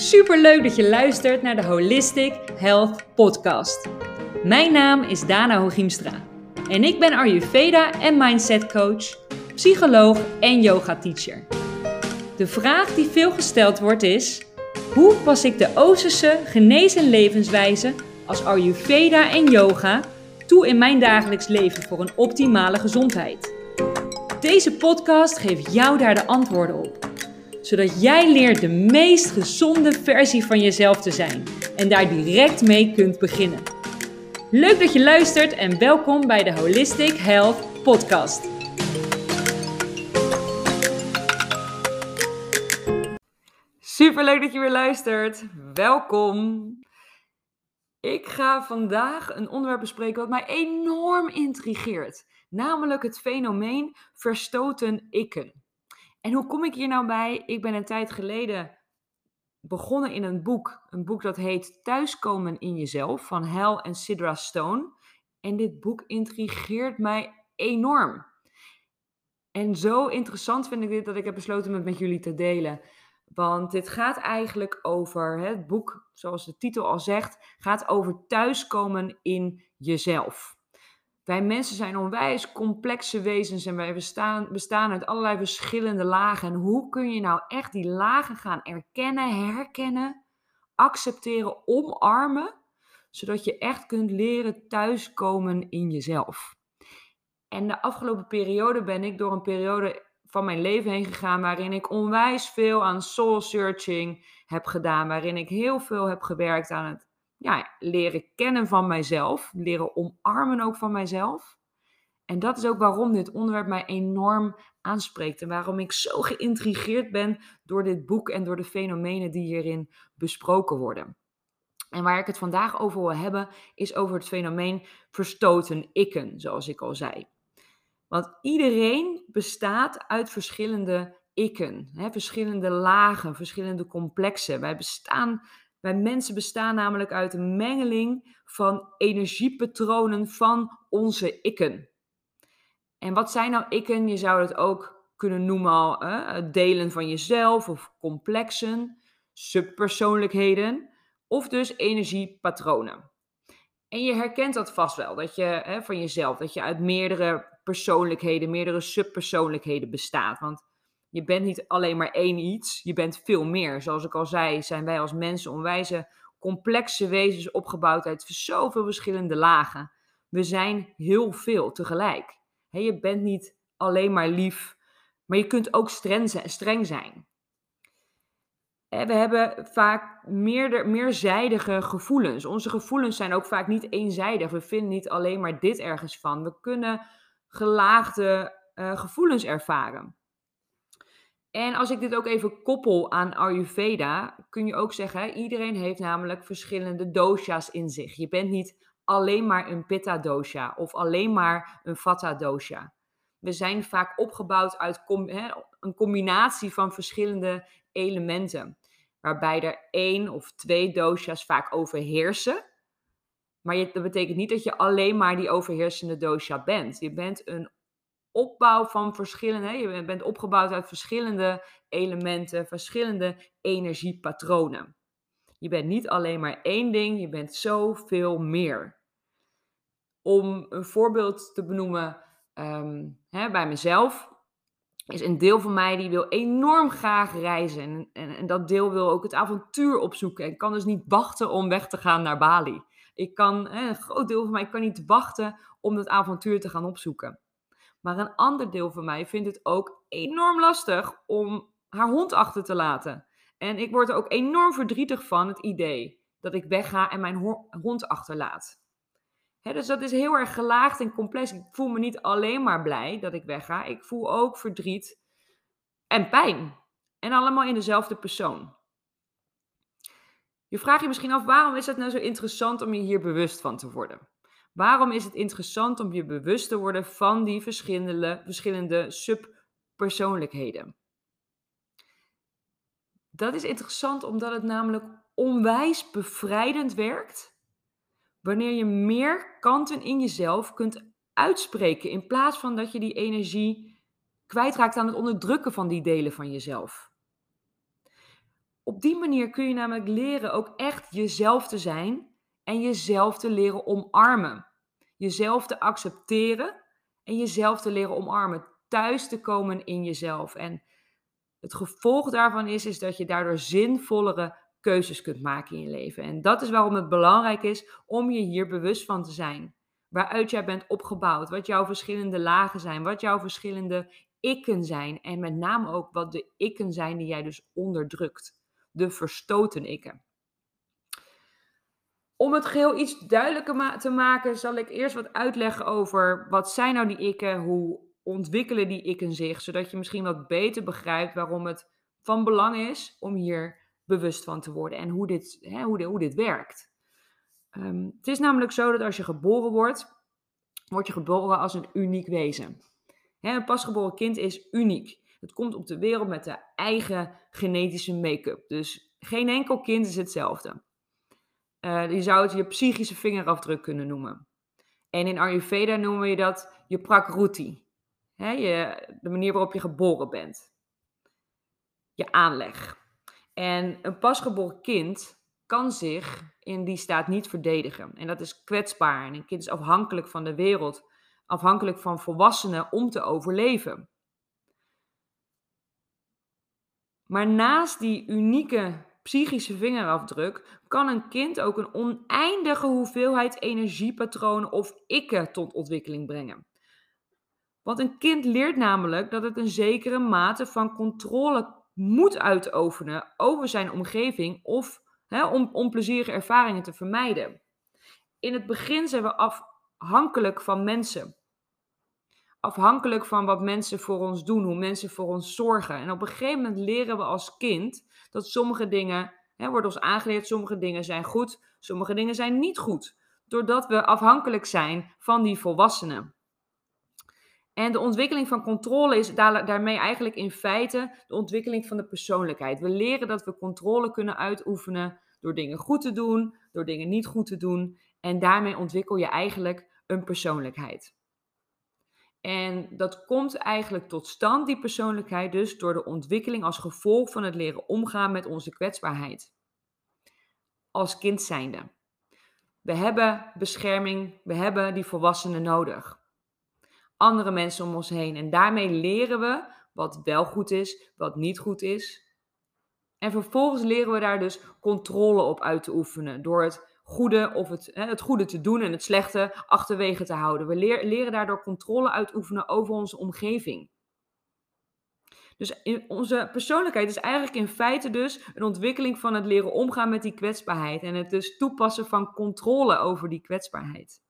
Super leuk dat je luistert naar de Holistic Health Podcast. Mijn naam is Dana Hogiemstra en ik ben Ayurveda en Mindset Coach, psycholoog en yoga teacher. De vraag die veel gesteld wordt is: hoe pas ik de Oosterse genees- en levenswijze als Ayurveda en yoga toe in mijn dagelijks leven voor een optimale gezondheid? Deze podcast geeft jou daar de antwoorden op zodat jij leert de meest gezonde versie van jezelf te zijn en daar direct mee kunt beginnen. Leuk dat je luistert en welkom bij de Holistic Health Podcast. Super leuk dat je weer luistert. Welkom. Ik ga vandaag een onderwerp bespreken wat mij enorm intrigeert, namelijk het fenomeen verstoten ikken. En hoe kom ik hier nou bij? Ik ben een tijd geleden begonnen in een boek. Een boek dat heet Thuiskomen in Jezelf van Hal en Sidra Stone. En dit boek intrigeert mij enorm. En zo interessant vind ik dit dat ik heb besloten het met jullie te delen. Want dit gaat eigenlijk over, het boek, zoals de titel al zegt, gaat over thuiskomen in jezelf. Wij mensen zijn onwijs complexe wezens en wij bestaan, bestaan uit allerlei verschillende lagen. En hoe kun je nou echt die lagen gaan erkennen, herkennen, accepteren, omarmen, zodat je echt kunt leren thuiskomen in jezelf? En de afgelopen periode ben ik door een periode van mijn leven heen gegaan waarin ik onwijs veel aan soul searching heb gedaan, waarin ik heel veel heb gewerkt aan het ja, leren kennen van mijzelf, leren omarmen ook van mijzelf. En dat is ook waarom dit onderwerp mij enorm aanspreekt en waarom ik zo geïntrigeerd ben door dit boek en door de fenomenen die hierin besproken worden. En waar ik het vandaag over wil hebben, is over het fenomeen verstoten ikken, zoals ik al zei. Want iedereen bestaat uit verschillende ikken, hè, verschillende lagen, verschillende complexen. Wij bestaan wij mensen bestaan namelijk uit een mengeling van energiepatronen van onze ikken. En wat zijn nou ikken? Je zou het ook kunnen noemen al delen van jezelf of complexen, subpersoonlijkheden of dus energiepatronen. En je herkent dat vast wel, dat je van jezelf, dat je uit meerdere persoonlijkheden, meerdere subpersoonlijkheden bestaat. Want je bent niet alleen maar één iets, je bent veel meer. Zoals ik al zei, zijn wij als mensen onwijze complexe wezens opgebouwd uit zoveel verschillende lagen. We zijn heel veel tegelijk. je bent niet alleen maar lief, maar je kunt ook streng zijn. We hebben vaak meerder, meerzijdige gevoelens. Onze gevoelens zijn ook vaak niet eenzijdig. We vinden niet alleen maar dit ergens van. We kunnen gelaagde uh, gevoelens ervaren. En als ik dit ook even koppel aan Ayurveda, kun je ook zeggen, iedereen heeft namelijk verschillende dosha's in zich. Je bent niet alleen maar een pitta dosha of alleen maar een vata dosha. We zijn vaak opgebouwd uit een combinatie van verschillende elementen, waarbij er één of twee dosha's vaak overheersen. Maar dat betekent niet dat je alleen maar die overheersende dosha bent. Je bent een opbouw van verschillende, je bent opgebouwd uit verschillende elementen, verschillende energiepatronen. Je bent niet alleen maar één ding, je bent zoveel meer. Om een voorbeeld te benoemen ehm, hè, bij mezelf, is een deel van mij die wil enorm graag reizen. En, en, en, dat deel wil ook het avontuur opzoeken en kan dus niet wachten om weg te gaan naar Bali. Ik kan, een groot deel van mij kan niet wachten om dat avontuur te gaan opzoeken. Maar een ander deel van mij vindt het ook enorm lastig om haar hond achter te laten. En ik word er ook enorm verdrietig van het idee dat ik wegga en mijn hond achterlaat. dus dat is heel erg gelaagd en complex. Ik voel me niet alleen maar blij dat ik wegga. Ik voel ook verdriet en pijn. En allemaal in dezelfde persoon. Je vraagt je misschien af, waarom is het nou zo interessant om je hier bewust van te worden? Waarom is het interessant om je bewust te worden van die verschillende, verschillende subpersoonlijkheden? Dat is interessant omdat het namelijk onwijs bevrijdend werkt wanneer je meer kanten in jezelf kunt uitspreken in plaats van dat je die energie kwijtraakt aan het onderdrukken van die delen van jezelf. Op die manier kun je namelijk leren ook echt jezelf te zijn en jezelf te leren omarmen. Jezelf te accepteren en jezelf te leren omarmen. Thuis te komen in jezelf. En het gevolg daarvan is, is dat je daardoor zinvollere keuzes kunt maken in je leven. En dat is waarom het belangrijk is om je hier bewust van te zijn. Waaruit jij bent opgebouwd, wat jouw verschillende lagen zijn, wat jouw verschillende ikken zijn. En met name ook wat de ikken zijn die jij dus onderdrukt. De verstoten ikken. Om het geheel iets duidelijker te maken, zal ik eerst wat uitleggen over wat zijn nou die ikken, hoe ontwikkelen die ikken zich, zodat je misschien wat beter begrijpt waarom het van belang is om hier bewust van te worden en hoe dit, hè, hoe, hoe dit werkt. Ehm, het is namelijk zo dat als je geboren wordt, word je geboren als een uniek wezen. Hè, een pasgeboren kind is uniek. Het komt op de wereld met de eigen genetische make-up. Dus geen enkel kind is hetzelfde. Uh, je zou het je psychische vingerafdruk kunnen noemen. En in Ayurveda noemen je dat je prakruti. Je, de manier waarop je geboren bent. Je aanleg. En een pasgeboren kind kan zich in die staat niet verdedigen. En dat is kwetsbaar. En een kind is afhankelijk van de wereld, afhankelijk van volwassenen om te overleven. Maar naast die unieke psychische vingerafdruk kan een kind ook een oneindige hoeveelheid energiepatronen of ikken tot ontwikkeling brengen. Want een kind leert namelijk dat het een zekere mate van controle moet uitoefenen over zijn omgeving of om onplezierige ervaringen te vermijden. In het begin zijn we afhankelijk van mensen. Afhankelijk van wat mensen voor ons doen, hoe mensen voor ons zorgen. En op een gegeven moment leren we als kind dat sommige dingen, hè, wordt ons aangeleerd, sommige dingen zijn goed, sommige dingen zijn niet goed. Doordat we afhankelijk zijn van die volwassenen. En de ontwikkeling van controle is daarmee eigenlijk in feite de ontwikkeling van de persoonlijkheid. We leren dat we controle kunnen uitoefenen door dingen goed te doen, door dingen niet goed te doen. En daarmee ontwikkel je eigenlijk een persoonlijkheid. En dat komt eigenlijk tot stand, die persoonlijkheid, dus door de ontwikkeling als gevolg van het leren omgaan met onze kwetsbaarheid. Als kind zijnde. We hebben bescherming, we hebben die volwassenen nodig andere mensen om ons heen. En daarmee leren we wat wel goed is, wat niet goed is. En vervolgens leren we daar dus controle op uit te oefenen. Door het goede, of het, het goede te doen en het slechte achterwege te houden. We leren daardoor controle uit oefenen over onze omgeving. Dus onze persoonlijkheid is eigenlijk in feite dus een ontwikkeling van het leren omgaan met die kwetsbaarheid. En het dus toepassen van controle over die kwetsbaarheid.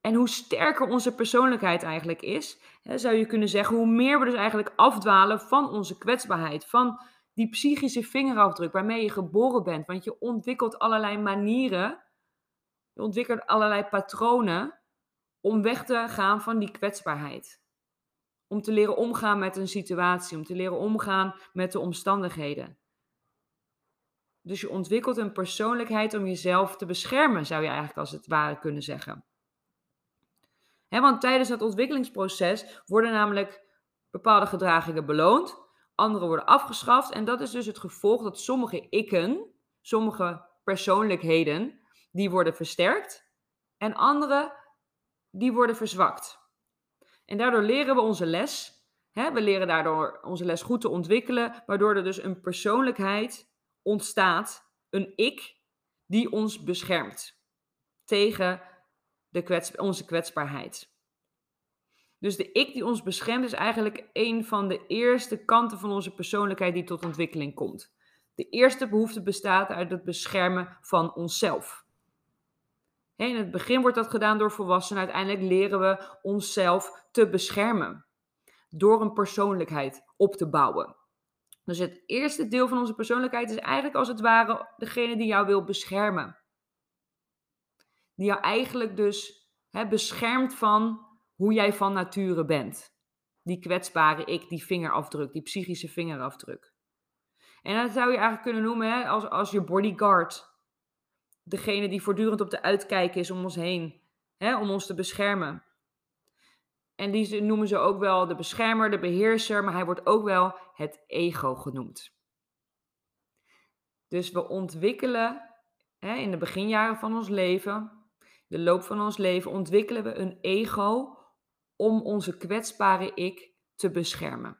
En hoe sterker onze persoonlijkheid eigenlijk is, hè, zou je kunnen zeggen, hoe meer we dus eigenlijk afdwalen van onze kwetsbaarheid, van die psychische vingerafdruk waarmee je geboren bent. Want je ontwikkelt allerlei manieren, je ontwikkelt allerlei patronen om weg te gaan van die kwetsbaarheid. Om te leren omgaan met een situatie, om te leren omgaan met de omstandigheden. Dus je ontwikkelt een persoonlijkheid om jezelf te beschermen, zou je eigenlijk als het ware kunnen zeggen want tijdens het ontwikkelingsproces worden namelijk bepaalde gedragingen beloond, andere worden afgeschaft. En dat is dus het gevolg dat sommige ikken, sommige persoonlijkheden, die worden versterkt en andere, die worden verzwakt. En daardoor leren we onze les. we leren daardoor onze les goed te ontwikkelen, waardoor er dus een persoonlijkheid ontstaat, een ik, die ons beschermt tegen de onze kwetsbaarheid. Dus de ik die ons beschermt is eigenlijk een van de eerste kanten van onze persoonlijkheid die tot ontwikkeling komt. De eerste behoefte bestaat uit het beschermen van onszelf. In het begin wordt dat gedaan door volwassenen. Uiteindelijk leren we onszelf te beschermen. Door een persoonlijkheid op te bouwen. Dus het eerste deel van onze persoonlijkheid is eigenlijk als het ware degene die jou wil beschermen die jou eigenlijk dus hè, beschermt van hoe jij van nature bent. Die kwetsbare ik, die vingerafdruk, die psychische vingerafdruk. En dat zou je eigenlijk kunnen noemen hè, als, als je bodyguard. Degene die voortdurend op de uitkijk is om ons heen, hè, om ons te beschermen. En die noemen ze ook wel de beschermer, de beheerser, maar hij wordt ook wel het ego genoemd. Dus we ontwikkelen hè, in de beginjaren van ons leven, de loop van ons leven, ontwikkelen we een ego om onze kwetsbare ik te beschermen.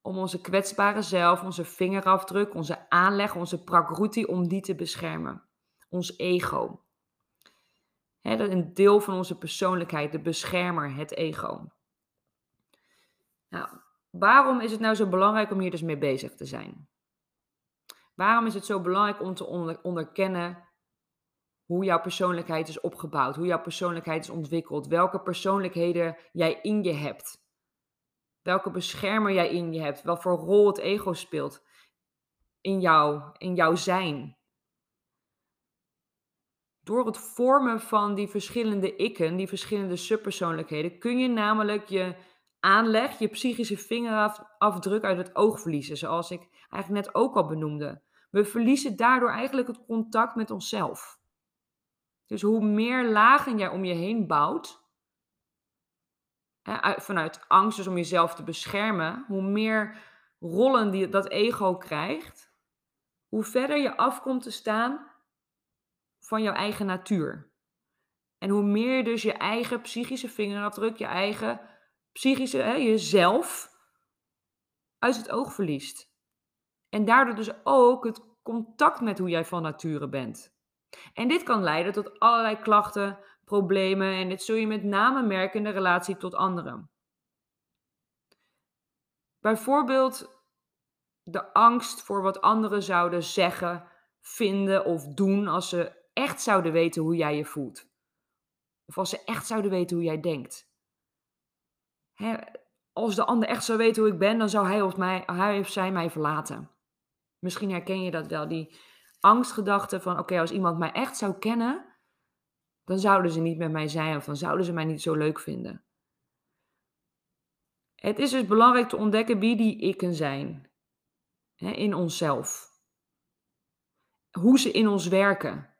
Om onze kwetsbare zelf, onze vingerafdruk, onze aanleg, onze prakruti, om die te beschermen. Ons ego. He, een deel van onze persoonlijkheid, de beschermer, het ego. Nou, waarom is het nou zo belangrijk om hier dus mee bezig te zijn? Waarom is het zo belangrijk om te onderkennen hoe jouw persoonlijkheid is opgebouwd, hoe jouw persoonlijkheid is ontwikkeld, welke persoonlijkheden jij in je hebt, welke beschermer jij in je hebt, wat voor rol het ego speelt in jou, in jouw zijn. Door het vormen van die verschillende ikken, die verschillende subpersoonlijkheden, kun je namelijk je aanleg, je psychische vingerafdruk uit het oog verliezen, zoals ik eigenlijk net ook al benoemde. We verliezen daardoor eigenlijk het contact met onszelf. Dus hoe meer lagen jij om je heen bouwt, hè, vanuit angst dus om jezelf te beschermen, hoe meer rollen die, dat ego krijgt, hoe verder je afkomt te staan van jouw eigen natuur. En hoe meer je dus je eigen psychische vingerafdruk, je eigen psychische, hè, jezelf, uit het oog verliest. En daardoor dus ook het contact met hoe jij van nature bent. En dit kan leiden tot allerlei klachten, problemen en dit zul je met name merken in de relatie tot anderen. Bijvoorbeeld de angst voor wat anderen zouden zeggen, vinden of doen als ze echt zouden weten hoe jij je voelt. Of als ze echt zouden weten hoe jij denkt. Hè, als de ander echt zou weten hoe ik ben, dan zou hij of, mij, hij of zij mij verlaten. Misschien herken je dat wel, die angstgedachte van oké, als iemand mij echt zou kennen, dan zouden ze niet met mij zijn of dan zouden ze mij niet zo leuk vinden. Het is dus belangrijk te ontdekken wie die ikken zijn hè, in onszelf. Hoe ze in ons werken.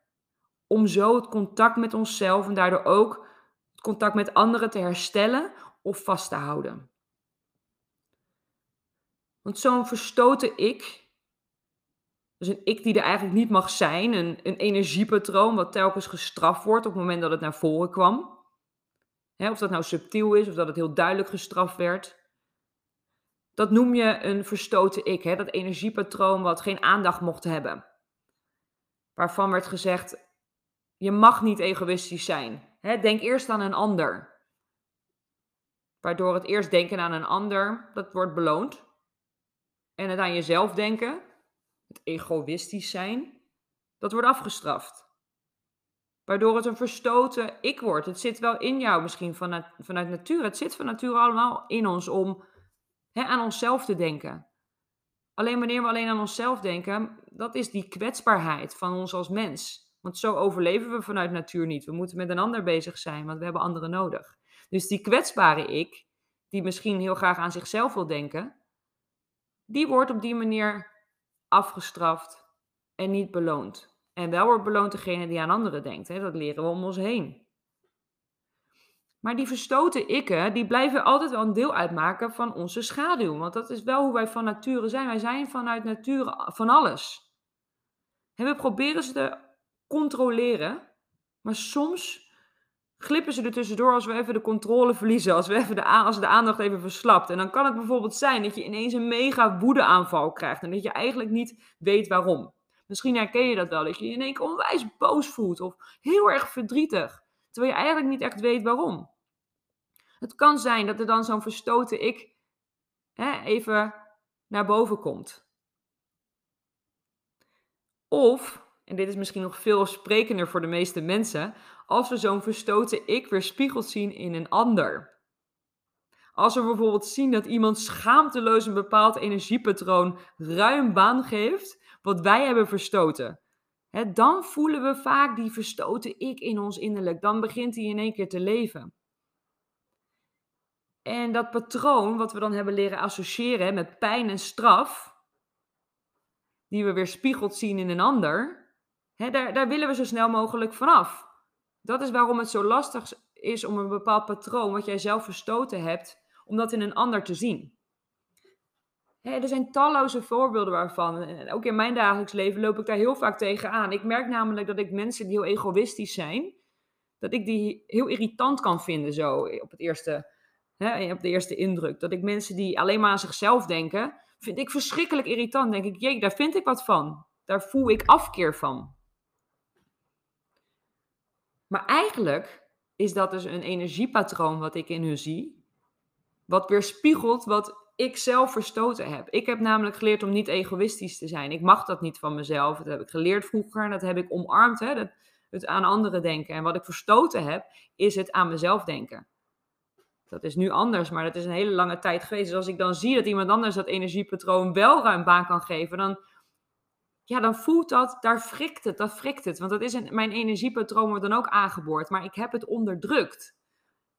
Om zo het contact met onszelf en daardoor ook het contact met anderen te herstellen of vast te houden. Want zo'n verstoten ik, dus een ik die er eigenlijk niet mag zijn, een, een energiepatroon wat telkens gestraft wordt op het moment dat het naar voren kwam. of dat nou subtiel is of dat het heel duidelijk gestraft werd. Dat noem je een verstoten ik, dat energiepatroon wat geen aandacht mocht hebben. Waarvan werd gezegd, je mag niet egoïstisch zijn. denk eerst aan een ander. Waardoor het eerst denken aan een ander, dat wordt beloond. En het aan jezelf denken, egoïstisch zijn, dat wordt afgestraft. Waardoor het een verstoten ik wordt. Het zit wel in jou misschien vanuit, vanuit natuur. Het zit van nature allemaal in ons om hè, aan onszelf te denken. Alleen wanneer we alleen aan onszelf denken, dat is die kwetsbaarheid van ons als mens. Want zo overleven we vanuit natuur niet. We moeten met een ander bezig zijn, want we hebben anderen nodig. Dus die kwetsbare ik, die misschien heel graag aan zichzelf wil denken, die wordt op die manier afgestraft en niet beloond. En wel wordt beloond degene die aan anderen denkt. Hè? Dat leren we om ons heen. Maar die verstoten ikken, die blijven altijd wel een deel uitmaken van onze schaduw. Want dat is wel hoe wij van nature zijn. Wij zijn vanuit nature van alles. En we proberen ze te controleren. Maar soms glippen ze er tussendoor als we even de controle verliezen, als, we even de, als de aandacht even verslapt. En dan kan het bijvoorbeeld zijn dat je ineens een mega woedeaanval krijgt en dat je eigenlijk niet weet waarom. Misschien herken je dat wel, dat je je in één keer onwijs boos voelt of heel erg verdrietig, terwijl je eigenlijk niet echt weet waarom. Het kan zijn dat er dan zo'n verstoten ik hè, even naar boven komt. Of, en dit is misschien nog veel sprekender voor de meeste mensen, als we zo'n verstoten ik weer spiegeld zien in een ander. Als we bijvoorbeeld zien dat iemand schaamteloos een bepaald energiepatroon ruim baan geeft, wat wij hebben verstoten. dan voelen we vaak die verstoten ik in ons innerlijk. Dan begint hij in één keer te leven. En dat patroon, wat we dan hebben leren associëren met pijn en straf, die we weer spiegeld zien in een ander, daar, daar willen we zo snel mogelijk vanaf. Dat is waarom het zo lastig is om een bepaald patroon wat jij zelf verstoten hebt, om dat in een ander te zien. er zijn talloze voorbeelden waarvan. En ook in mijn dagelijks leven loop ik daar heel vaak tegenaan. Ik merk namelijk dat ik mensen die heel egoïstisch zijn, dat ik die heel irritant kan vinden zo op, het eerste, hè, op de eerste indruk. Dat ik mensen die alleen maar aan zichzelf denken, vind ik verschrikkelijk irritant. Denk ik, jee, daar vind ik wat van. Daar voel ik afkeer van. Maar eigenlijk is dat dus een energiepatroon wat ik in hun zie, wat weerspiegelt wat ik zelf verstoten heb. Ik heb namelijk geleerd om niet egoïstisch te zijn. Ik mag dat niet van mezelf. Dat heb ik geleerd vroeger en dat heb ik omarmd. Hè? Dat, het aan anderen denken. En wat ik verstoten heb, is het aan mezelf denken. Dat is nu anders, maar dat is een hele lange tijd geweest. Dus als ik dan zie dat iemand anders dat energiepatroon wel ruim baan kan geven, dan, ja, dan voelt dat, daar frikt het, dat frikt het. Want dat is een, mijn energiepatroon wordt dan ook aangeboord, maar ik heb het onderdrukt.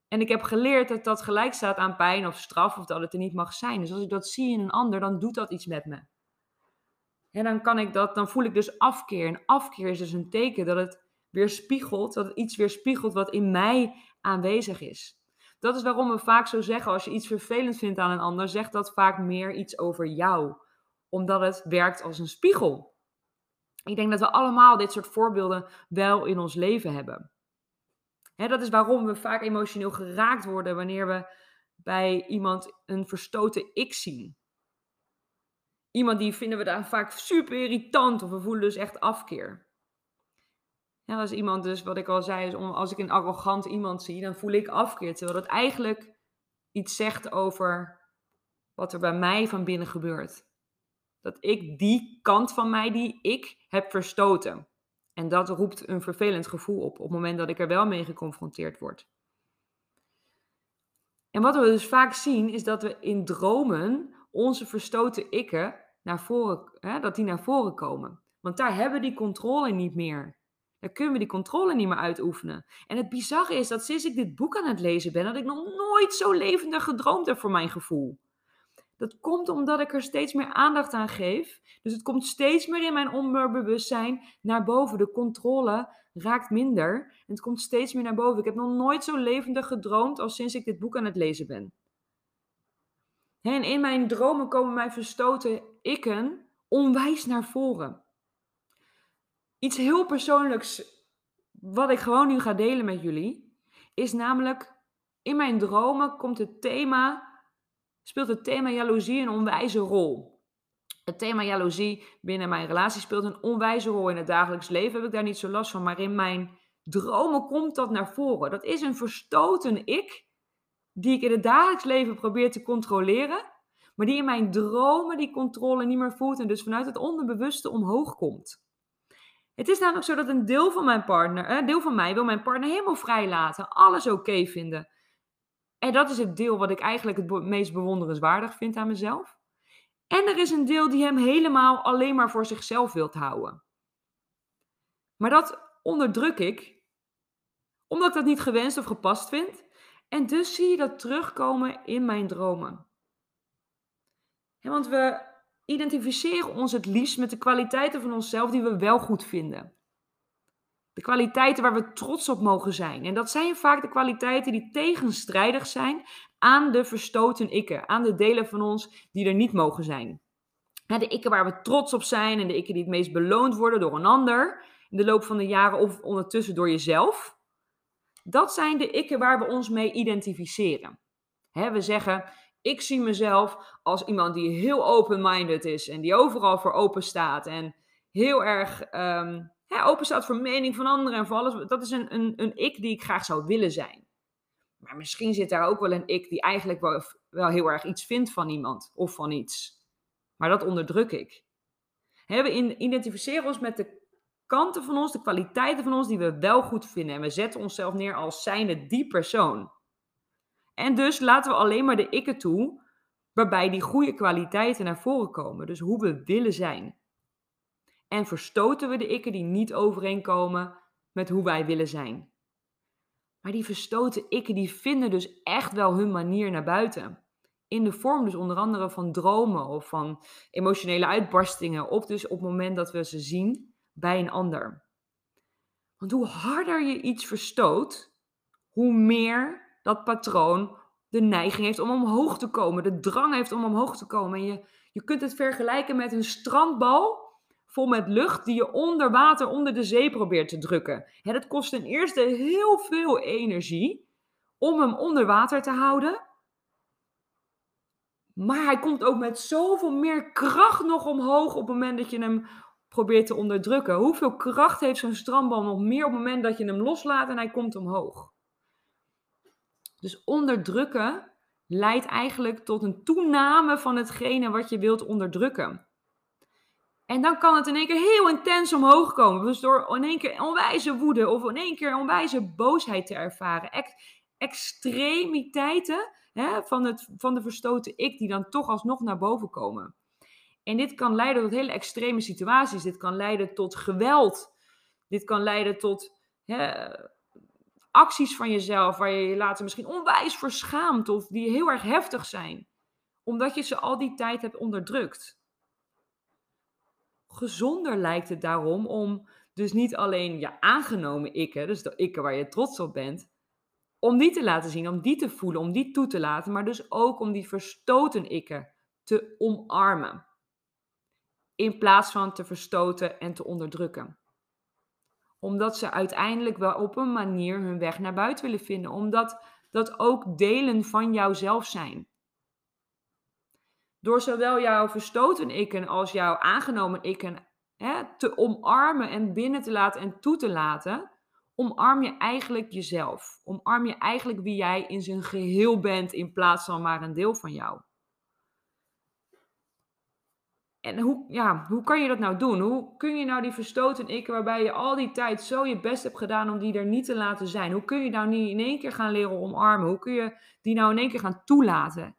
En ik heb geleerd dat dat gelijk staat aan pijn of straf of dat het er niet mag zijn. Dus als ik dat zie in een ander, dan doet dat iets met me. En dan kan ik dat, dan voel ik dus afkeer. En afkeer is dus een teken dat het weerspiegelt, dat het iets weerspiegelt wat in mij aanwezig is. Dat is waarom we vaak zo zeggen, als je iets vervelend vindt aan een ander, zegt dat vaak meer iets over jou. Omdat het werkt als een spiegel. Ik denk dat we allemaal dit soort voorbeelden wel in ons leven hebben. dat is waarom we vaak emotioneel geraakt worden wanneer we bij iemand een verstoten ik zien. Iemand die vinden we daar vaak super irritant of we voelen dus echt afkeer. Ja, als iemand dus, wat ik al zei, is als ik een arrogant iemand zie, dan voel ik afkeer. Terwijl dat eigenlijk iets zegt over wat er bij mij van binnen gebeurt. Dat ik die kant van mij die ik heb verstoten. En dat roept een vervelend gevoel op, op het moment dat ik er wel mee geconfronteerd word. En wat we dus vaak zien, is dat we in dromen onze verstoten ikken naar voren, hè, dat die naar voren komen. Want daar hebben we die controle niet meer. Dan kunnen we die controle niet meer uitoefenen. En het bizarre is dat sinds ik dit boek aan het lezen ben, dat ik nog nooit zo levendig gedroomd heb voor mijn gevoel. Dat komt omdat ik er steeds meer aandacht aan geef. Dus het komt steeds meer in mijn onbewustzijn naar boven. De controle raakt minder. En het komt steeds meer naar boven. Ik heb nog nooit zo levendig gedroomd als sinds ik dit boek aan het lezen ben. En in mijn dromen komen mijn verstoten ikken onwijs naar voren iets heel persoonlijks, wat ik gewoon nu ga delen met jullie, is namelijk in mijn dromen komt het thema, speelt het thema jaloezie een onwijze rol. Het thema jaloezie binnen mijn relatie speelt een onwijze rol in het dagelijks leven. Heb ik daar niet zo last van, maar in mijn dromen komt dat naar voren. Dat is een verstoten ik, die ik in het dagelijks leven probeer te controleren, maar die in mijn dromen die controle niet meer voelt en dus vanuit het onderbewuste omhoog komt. Het is namelijk zo dat een deel van mijn partner, een deel van mij wil mijn partner helemaal vrij laten, alles oké vinden. En dat is het deel wat ik eigenlijk het meest bewonderenswaardig vind aan mezelf. En er is een deel die hem helemaal alleen maar voor zichzelf wilt houden. Maar dat onderdruk ik, omdat ik dat niet gewenst of gepast vind. En dus zie je dat terugkomen in mijn dromen. want we identificeren ons het liefst met de kwaliteiten van onszelf die we wel goed vinden. De kwaliteiten waar we trots op mogen zijn. En dat zijn vaak de kwaliteiten die tegenstrijdig zijn aan de verstoten ikken, aan de delen van ons die er niet mogen zijn. De ikken waar we trots op zijn en de ikken die het meest beloond worden door een ander in de loop van de jaren of ondertussen door jezelf. Dat zijn de ikken waar we ons mee identificeren. we zeggen, ik zie mezelf als iemand die heel open-minded is en die overal voor open staat en heel erg um, open staat voor mening van anderen en voor alles. Dat is een, een, een ik die ik graag zou willen zijn. Maar misschien zit daar ook wel een ik die eigenlijk wel, wel heel erg iets vindt van iemand of van iets. Maar dat onderdruk ik. we identificeren ons met de kanten van ons, de kwaliteiten van ons die we wel goed vinden. En we zetten onszelf neer als zijnde die persoon. En dus laten we alleen maar de ikken toe, waarbij die goede kwaliteiten naar voren komen. Dus hoe we willen zijn. En verstoten we de ikken die niet overeenkomen met hoe wij willen zijn. Maar die verstoten ikken die vinden dus echt wel hun manier naar buiten. In de vorm dus onder andere van dromen of van emotionele uitbarstingen. Of dus op het moment dat we ze zien bij een ander. Want hoe harder je iets verstoot, hoe meer dat patroon de neiging heeft om omhoog te komen, de drang heeft om omhoog te komen. En je, Je kunt het vergelijken met een strandbal vol met lucht die je onder water, onder de zee probeert te drukken. Het kost ten eerste heel veel energie om hem onder water te houden. Maar hij komt ook met zoveel meer kracht nog omhoog op het moment dat je hem probeert te onderdrukken. Hoeveel kracht heeft zo'n strandbal nog meer op het moment dat je hem loslaat en hij komt omhoog? Dus onderdrukken leidt eigenlijk tot een toename van hetgene wat je wilt onderdrukken. En dan kan het in één keer heel intens omhoog komen. Dus door in één keer onwijze woede of in één keer onwijze boosheid te ervaren. extremiteiten hè, van, het, van de verstoten ik die dan toch alsnog naar boven komen. En dit kan leiden tot hele extreme situaties. Dit kan leiden tot geweld. Dit kan leiden tot hè, acties van jezelf waar je je later misschien onwijs voor schaamt of die heel erg heftig zijn. Omdat je ze al die tijd hebt onderdrukt. Gezonder lijkt het daarom om dus niet alleen je aangenomen ikken, dus de ikken waar je trots op bent, om die te laten zien, om die te voelen, om die toe te laten, maar dus ook om die verstoten ikken te omarmen. In plaats van te verstoten en te onderdrukken. Omdat ze uiteindelijk wel op een manier hun weg naar buiten willen vinden. Omdat dat ook delen van jouzelf zijn. Door zowel jouw verstoten ikken als jouw aangenomen ikken hè, te omarmen en binnen te laten en toe te laten, omarm je eigenlijk jezelf. Omarm je eigenlijk wie jij in zijn geheel bent in plaats van maar een deel van jou. En hoe, ja, hoe kan je dat nou doen? Hoe kun je nou die verstoten ik, waarbij je al die tijd zo je best hebt gedaan om die er niet te laten zijn? Hoe kun je nou niet in één keer gaan leren omarmen? Hoe kun je die nou in één keer gaan toelaten?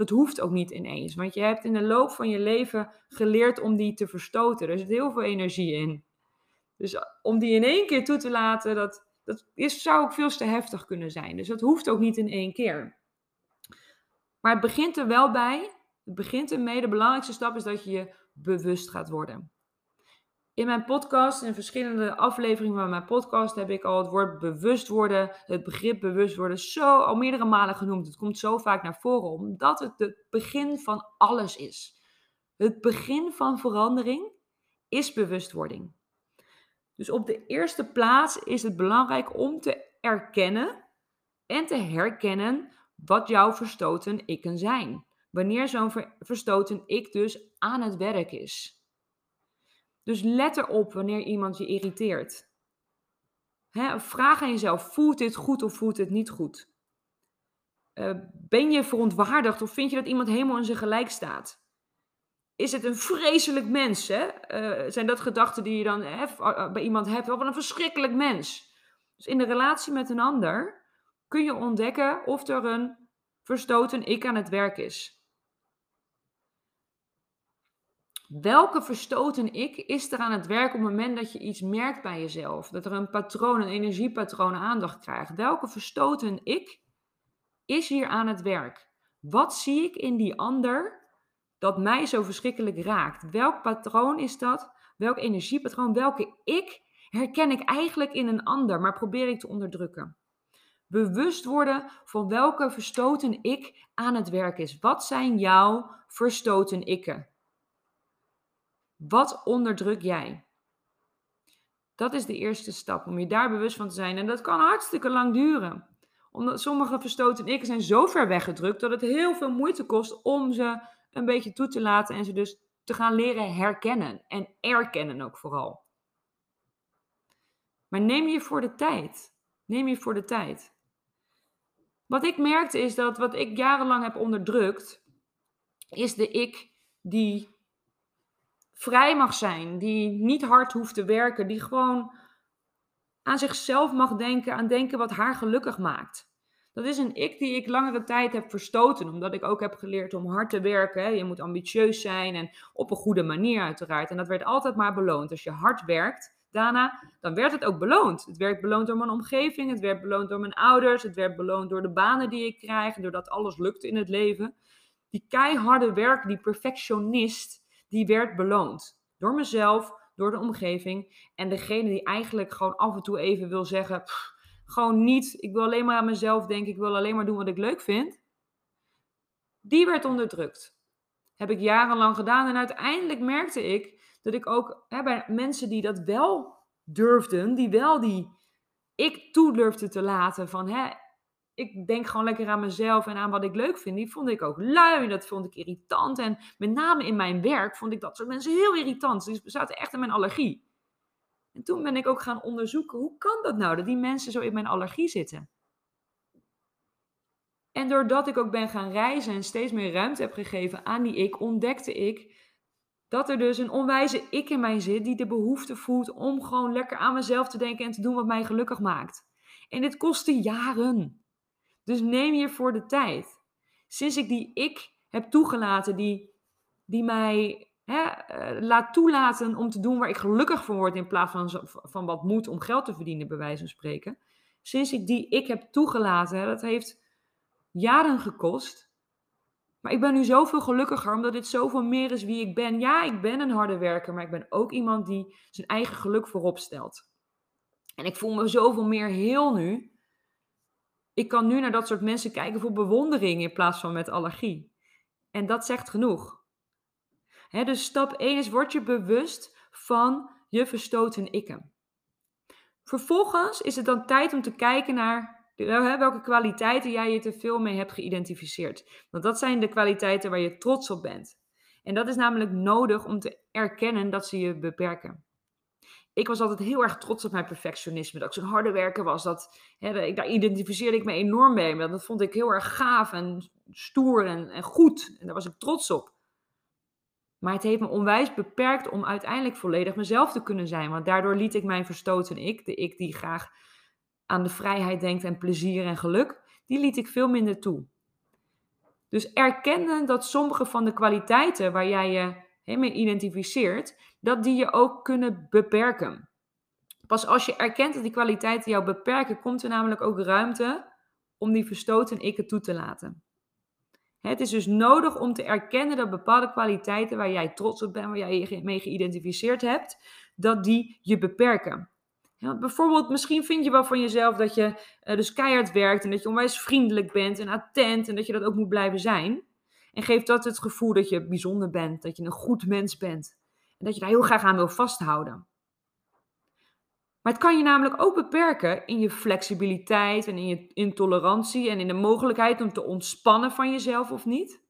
Dat hoeft ook niet ineens, want je hebt in de loop van je leven geleerd om die te verstoten. Er zit heel veel energie in. Dus om die in één keer toe te laten, dat, dat is, zou ook veel te heftig kunnen zijn. Dus dat hoeft ook niet in één keer. Maar het begint er wel bij het begint ermee, de belangrijkste stap is dat je je bewust gaat worden. In mijn podcast, in verschillende afleveringen van mijn podcast, heb ik al het woord bewust worden, het begrip bewust worden, zo al meerdere malen genoemd. Het komt zo vaak naar voren, omdat het het begin van alles is. Het begin van verandering is bewustwording. Dus op de eerste plaats is het belangrijk om te erkennen en te herkennen wat jouw verstoten ikken zijn wanneer zo'n verstoten ik dus aan het werk is. Dus let erop wanneer iemand je irriteert. vraag aan jezelf, voelt dit goed of voelt dit niet goed? Uh, ben je verontwaardigd of vind je dat iemand helemaal in zijn gelijk staat? Is het een vreselijk mens? Hè? Uh, zijn dat gedachten die je dan uh, bij iemand hebt? Wat een verschrikkelijk mens. Dus in de relatie met een ander kun je ontdekken of er een verstoten ik aan het werk is. Welke verstoten ik is er aan het werk op het moment dat je iets merkt bij jezelf? Dat er een patroon, een energiepatroon aandacht krijgt. Welke verstoten ik is hier aan het werk? Wat zie ik in die ander dat mij zo verschrikkelijk raakt? Welk patroon is dat? Welk energiepatroon? Welke ik herken ik eigenlijk in een ander, maar probeer ik te onderdrukken? Bewust worden van welke verstoten ik aan het werk is. Wat zijn jouw verstoten ikken? Wat onderdruk jij? Dat is de eerste stap, om je daar bewust van te zijn. En dat kan hartstikke lang duren. Omdat sommige verstoten ik zijn zo ver weggedrukt dat het heel veel moeite kost om ze een beetje toe te laten en ze dus te gaan leren herkennen. En erkennen ook vooral. Maar neem je voor de tijd. Neem je voor de tijd. Wat ik merkte is dat wat ik jarenlang heb onderdrukt, is de ik die vrij mag zijn, die niet hard hoeft te werken, die gewoon aan zichzelf mag denken, aan denken wat haar gelukkig maakt. Dat is een ik die ik langere tijd heb verstoten, omdat ik ook heb geleerd om hard te werken. Je moet ambitieus zijn en op een goede manier uiteraard. En dat werd altijd maar beloond. Als je hard werkt, daarna, dan werd het ook beloond. Het werd beloond door mijn omgeving, het werd beloond door mijn ouders, het werd beloond door de banen die ik krijg, doordat alles lukt in het leven. Die keiharde werk, die perfectionist, die werd beloond. Door mezelf, door de omgeving. En degene die eigenlijk gewoon af en toe even wil zeggen, gewoon niet, ik wil alleen maar aan mezelf denken, ik wil alleen maar doen wat ik leuk vind. Die werd onderdrukt. heb ik jarenlang gedaan. En uiteindelijk merkte ik dat ik ook hè, bij mensen die dat wel durfden, die wel die ik toe durfde te laten van hè, ik denk gewoon lekker aan mezelf en aan wat ik leuk vind. Die vond ik ook lui, dat vond ik irritant. En met name in mijn werk vond ik dat soort mensen heel irritant. Ze zaten echt in mijn allergie. En toen ben ik ook gaan onderzoeken, hoe kan dat nou, dat die mensen zo in mijn allergie zitten? En doordat ik ook ben gaan reizen en steeds meer ruimte heb gegeven aan die ik, ontdekte ik dat er dus een onwijze ik in mij zit die de behoefte voelt om gewoon lekker aan mezelf te denken en te doen wat mij gelukkig maakt. En dit kostte jaren. Dus neem hiervoor de tijd. Sinds ik die ik heb toegelaten, die, die mij hè, uh, laat toelaten om te doen waar ik gelukkig van word in plaats van, van wat moet om geld te verdienen, bij wijze van spreken. Sinds ik die ik heb toegelaten, dat heeft jaren gekost. Maar ik ben nu zoveel gelukkiger omdat dit zoveel meer is wie ik ben. Ja, ik ben een harde werker, maar ik ben ook iemand die zijn eigen geluk voorop stelt. En ik voel me zoveel meer heel nu. Ik kan nu naar dat soort mensen kijken voor bewondering in plaats van met allergie. En dat zegt genoeg. dus stap 1 is: word je bewust van je verstoten ikken. Vervolgens is het dan tijd om te kijken naar welke kwaliteiten jij je te veel mee hebt geïdentificeerd. Want dat zijn de kwaliteiten waar je trots op bent. En dat is namelijk nodig om te erkennen dat ze je beperken. Ik was altijd heel erg trots op mijn perfectionisme. Dat ik zo'n harde werker was. Dat, hè, daar identificeerde ik me enorm mee. Dat vond ik heel erg gaaf en stoer en, en goed. En daar was ik trots op. Maar het heeft me onwijs beperkt om uiteindelijk volledig mezelf te kunnen zijn. Want daardoor liet ik mijn verstoten ik, de ik die graag aan de vrijheid denkt en plezier en geluk, die liet ik veel minder toe. Dus erkennen dat sommige van de kwaliteiten waar jij je mee identificeert, dat die je ook kunnen beperken. Pas als je erkent dat die kwaliteiten jou beperken, komt er namelijk ook ruimte om die verstoten ikken toe te laten. Het is dus nodig om te erkennen dat bepaalde kwaliteiten waar jij trots op bent, waar jij je mee geïdentificeerd hebt, dat die je beperken. Bijvoorbeeld, misschien vind je wel van jezelf dat je uh, dus keihard werkt en dat je onwijs vriendelijk bent en attent en dat je dat ook moet blijven zijn. En geeft dat het gevoel dat je bijzonder bent, dat je een goed mens bent en dat je daar heel graag aan wil vasthouden. Maar het kan je namelijk ook beperken in je flexibiliteit en in je intolerantie en in de mogelijkheid om te ontspannen van jezelf of niet.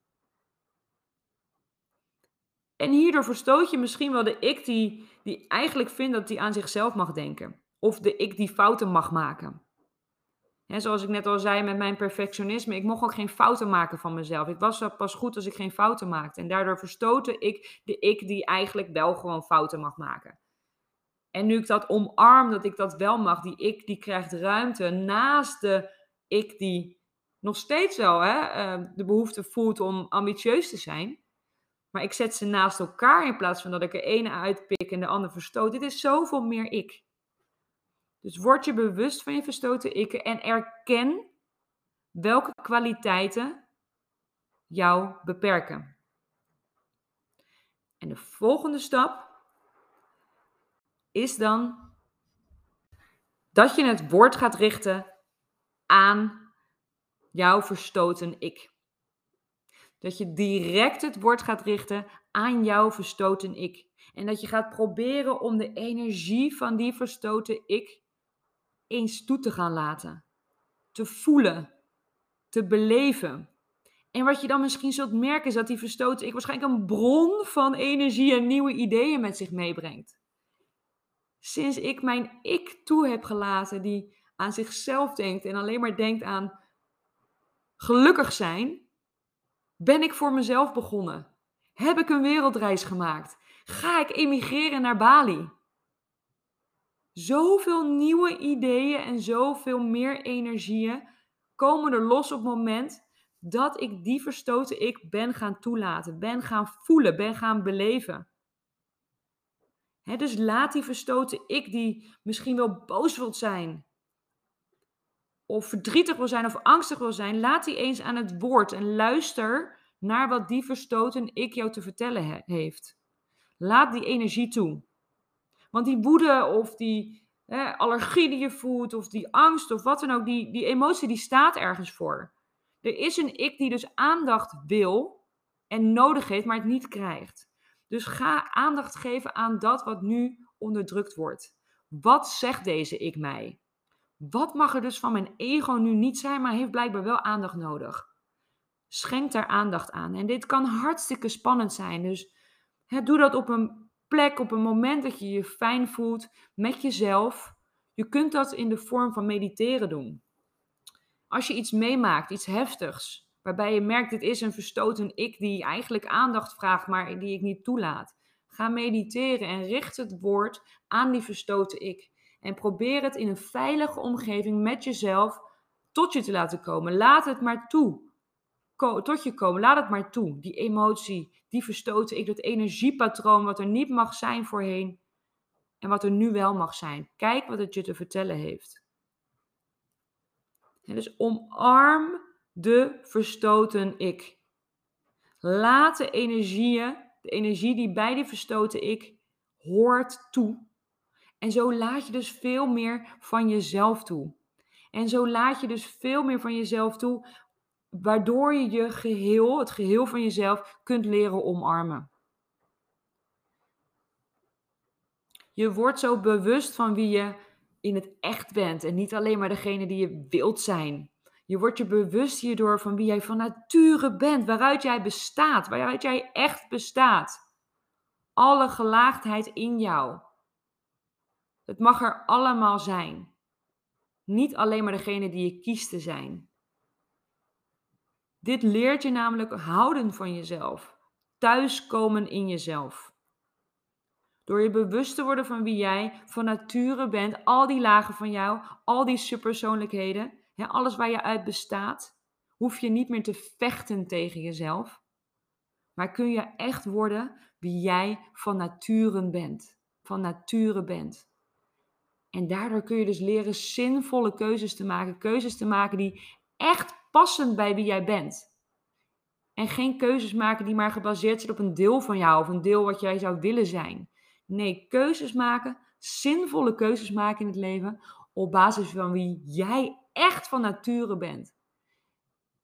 En hierdoor verstoot je misschien wel de ik die, die eigenlijk vindt dat hij aan zichzelf mag denken. Of de ik die fouten mag maken. Zoals ik net al zei met mijn perfectionisme, ik mocht ook geen fouten maken van mezelf. Ik was pas goed als ik geen fouten maakte. En daardoor verstootte ik de ik die eigenlijk wel gewoon fouten mag maken. En nu ik dat omarm, dat ik dat wel mag, die ik die krijgt ruimte naast de ik die nog steeds wel hè, eh, de behoefte voelt om ambitieus te zijn. Maar ik zet ze naast elkaar in plaats van dat ik er ene uitpik en de ander verstoot. Dit is zoveel meer ik. Dus word je bewust van je verstoten ikken en erken welke kwaliteiten jou beperken. En de volgende stap is dan dat je het woord gaat richten aan jouw verstoten ik. Dat je direct het woord gaat richten aan jouw verstoten ik. En dat je gaat proberen om de energie van die verstoten ik eens toe te gaan laten. Te voelen. Te beleven. En wat je dan misschien zult merken is dat die verstoten ik waarschijnlijk een bron van energie en nieuwe ideeën met zich meebrengt. Sinds ik mijn ik toe heb gelaten die aan zichzelf denkt en alleen maar denkt aan gelukkig zijn, ben ik voor mezelf begonnen? Heb ik een wereldreis gemaakt? Ga ik emigreren naar Bali? Zoveel nieuwe ideeën en zoveel meer energieën komen er los op het moment dat ik die verstoten ik ben gaan toelaten, ben gaan voelen, ben gaan beleven. dus laat die verstoten ik, die misschien wel boos wilt zijn, of verdrietig wil zijn of angstig wil zijn, laat die eens aan het woord en luister naar wat die verstoten ik jou te vertellen heeft. Laat die energie toe. Want die woede of die hè, allergie die je voelt of die angst of wat dan ook, die, die emotie die staat ergens voor. Er is een ik die dus aandacht wil en nodig heeft, maar het niet krijgt. Dus ga aandacht geven aan dat wat nu onderdrukt wordt. Wat zegt deze ik mij? Wat mag er dus van mijn ego nu niet zijn, maar heeft blijkbaar wel aandacht nodig? Schenk daar aandacht aan. En dit kan hartstikke spannend zijn. Dus hè, doe dat op een plek, op een moment dat je je fijn voelt met jezelf. Je kunt dat in de vorm van mediteren doen. Als je iets meemaakt, iets heftigs, waarbij je merkt dit is een verstoten ik die eigenlijk aandacht vraagt, maar die ik niet toelaat. Ga mediteren en richt het woord aan die verstoten ik. En probeer het in een veilige omgeving met jezelf tot je te laten komen. Laat het maar toe. tot je komen. Laat het maar toe. Die emotie, die verstoten ik, dat energiepatroon wat er niet mag zijn voorheen en wat er nu wel mag zijn. Kijk wat het je te vertellen heeft. Dus omarm de verstoten ik. Laat de energieën, de energie die bij die verstoten ik hoort toe. En zo laat je dus veel meer van jezelf toe. En zo laat je dus veel meer van jezelf toe, waardoor je je geheel, het geheel van jezelf, kunt leren omarmen. Je wordt zo bewust van wie je in het echt bent en niet alleen maar degene die je wilt zijn. Je wordt je bewust hierdoor van wie jij van nature bent, waaruit jij bestaat, waaruit jij echt bestaat. Alle gelaagdheid in jou. Het mag er allemaal zijn. Niet alleen maar degene die je kiest te zijn. Dit leert je namelijk houden van jezelf, thuiskomen in jezelf. Door je bewust te worden van wie jij van nature bent, al die lagen van jou, al die subpersoonlijkheden, alles waar je uit bestaat, hoef je niet meer te vechten tegen jezelf. Maar kun je echt worden wie jij van nature bent. Van nature bent. En daardoor kun je dus leren zinvolle keuzes te maken. Keuzes te maken die echt passen bij wie jij bent. En geen keuzes maken die maar gebaseerd zijn op een deel van jou of een deel wat jij zou willen zijn. Nee, keuzes maken, zinvolle keuzes maken in het leven op basis van wie jij echt van nature bent.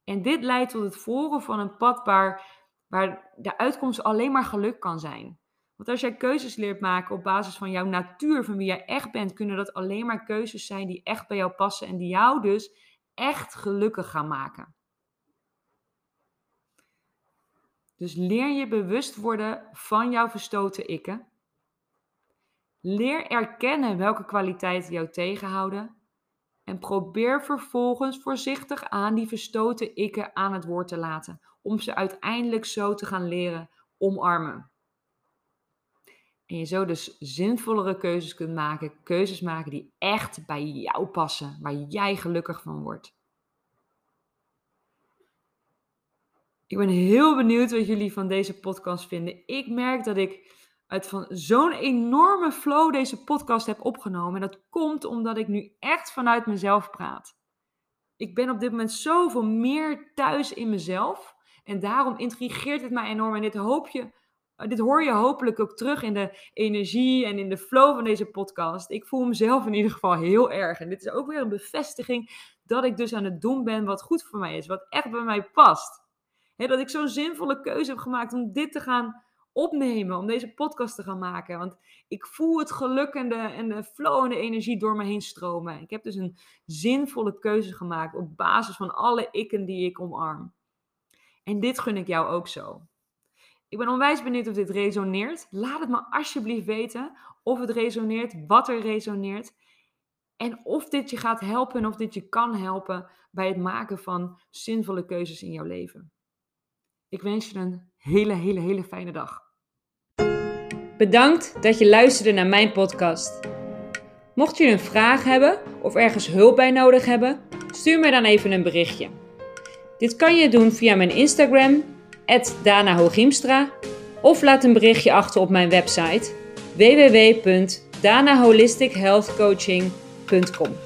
En dit leidt tot het volgen van een pad waar, waar de uitkomst alleen maar geluk kan zijn. Want als jij keuzes leert maken op basis van jouw natuur, van wie jij echt bent, kunnen dat alleen maar keuzes zijn die echt bij jou passen en die jou dus echt gelukkig gaan maken. Dus leer je bewust worden van jouw verstoten ikken. Leer erkennen welke kwaliteiten jou tegenhouden. En probeer vervolgens voorzichtig aan die verstoten ikken aan het woord te laten. Om ze uiteindelijk zo te gaan leren omarmen. En je zo dus zinvollere keuzes kunt maken. Keuzes maken die echt bij jou passen. Waar jij gelukkig van wordt. Ik ben heel benieuwd wat jullie van deze podcast vinden. Ik merk dat ik uit van zo'n enorme flow deze podcast heb opgenomen. En dat komt omdat ik nu echt vanuit mezelf praat. Ik ben op dit moment zoveel meer thuis in mezelf. En daarom intrigeert het mij enorm. En dit, hoop je, dit hoor je hopelijk ook terug in de energie en in de flow van deze podcast. Ik voel mezelf in ieder geval heel erg. En dit is ook weer een bevestiging dat ik dus aan het doen ben wat goed voor mij is. Wat echt bij mij past. dat ik zo'n zinvolle keuze heb gemaakt om dit te gaan opnemen, om deze podcast te gaan maken. Want ik voel het geluk en de, en de flow en de energie door me heen stromen. Ik heb dus een zinvolle keuze gemaakt op basis van alle ikken die ik omarm. En dit gun ik jou ook zo. Ik ben onwijs benieuwd of dit resoneert. Laat het me alsjeblieft weten of het resoneert, wat er resoneert. En of dit je gaat helpen en of dit je kan helpen bij het maken van zinvolle keuzes in jouw leven. Ik wens je een hele, hele, hele fijne dag. Bedankt dat je luisterde naar mijn podcast. Mocht je een vraag hebben of ergens hulp bij nodig hebben, stuur me dan even een berichtje. Dit kan je doen via mijn Instagram, Dana of laat een berichtje achter op mijn website www.danaholistichealthcoaching.com.